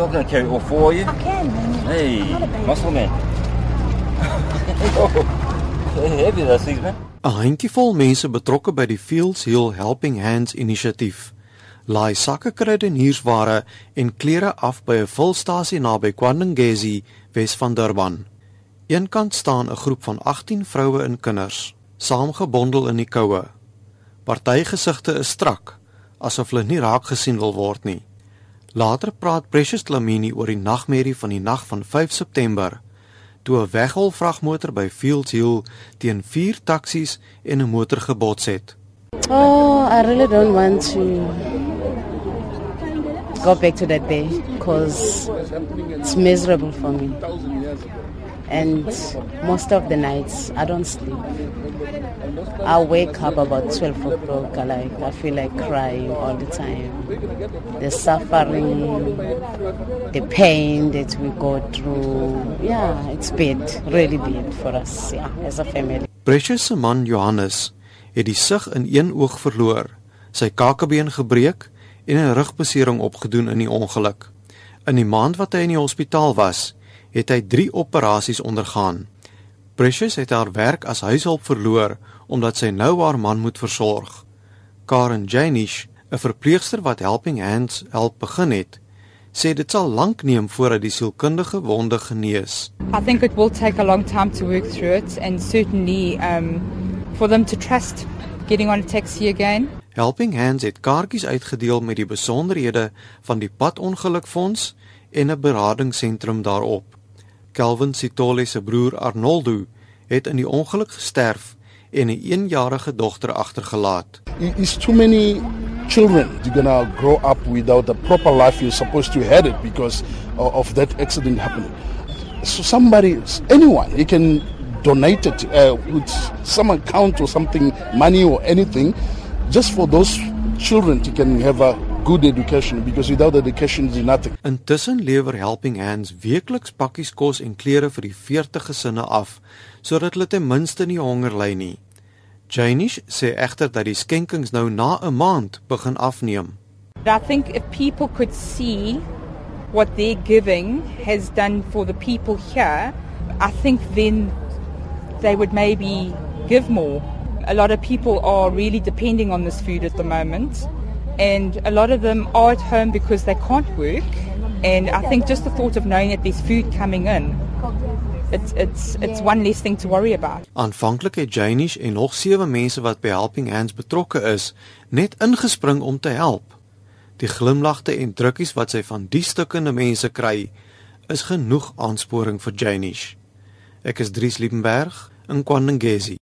you're going to carry all four of you? I can. Hey, muscle man. Hey, heavy those things, man. 'n Handjievol mense betrokke by die Fields Heal Helping Hands inisiatief laai sakke kruideniersware en klere af by 'n vulstasie naby Kwandangezi, Wes van Durban. Eenkant staan 'n groep van 18 vroue en kinders, saamgebondel in die koue. Party gesigte is strak, asof hulle nie raak gesien wil word nie. Later praat Precious Lamini oor die nagmerrie van die nag van 5 September toe 'n weghol-vragmotor by Fields Hill teen 4 taksies en 'n motor gebots het. Oh, I really don't want to go back to that day because it's miserable for me. And most of the nights I don't sleep. I wake up about 12 o'clock. I like I feel like crying all the time. The suffering, the pain that we go through. Yeah, it's bad, really bad for us. Yeah, as a family. Precious se man Johannes het die sig in een oog verloor, sy kakebeen gebreek en 'n rugbesering opgedoen in die ongeluk. In die maand wat hy in die hospitaal was, het hy 3 operasies ondergaan. Precious het haar werk as huishulp verloor omdat sy nou haar man moet versorg. Karen Janish, 'n verpleegster wat Helping Hands help begin het, sê dit sal lank neem voordat die sielkundige wonde genees. I think it will take a long time to work through it, and certainly um, for them to trust getting on a taxi again. Helping Hands het kaartjies uitgedeel met die besonderhede van die padongelukfonds en 'n beradingsentrum daarop. Calvin Sitole se broer Arnoldo het in die ongeluk gesterf en 'n 1-jarige dogter agtergelaat. It- It's too many children. You're gonna grow up without the proper life you're supposed to had it because of, of that accident happening. So somebody, anyone, you can donate it uh, with some account or something, money or anything, just for those children to can have a good education because without education is nothing. Intussen lewer Helping Hands weekliks pakkies kos en klere vir die 40 gesinne af sodat hulle ten minste nie honger ly nie. Janish sê egter dat die skenkings nou na 'n maand begin afneem. I think if people could see what their giving has done for the people here, I think then they would maybe give more. A lot of people are really depending on this food at the moment, and a lot of them are at home because they can't work. And I think just the thought of knowing that there's food coming in, it's it's it's one less thing to worry about. Aanvanklik het Janish en nog 7 mense wat by Helping Hands betrokke is, net ingespring om te help. Die glimlagte en drukkies wat sy van die stukkende mense kry, is genoeg aansporing vir Janish. Ek is Dries Liebenberg in Kwandangezi.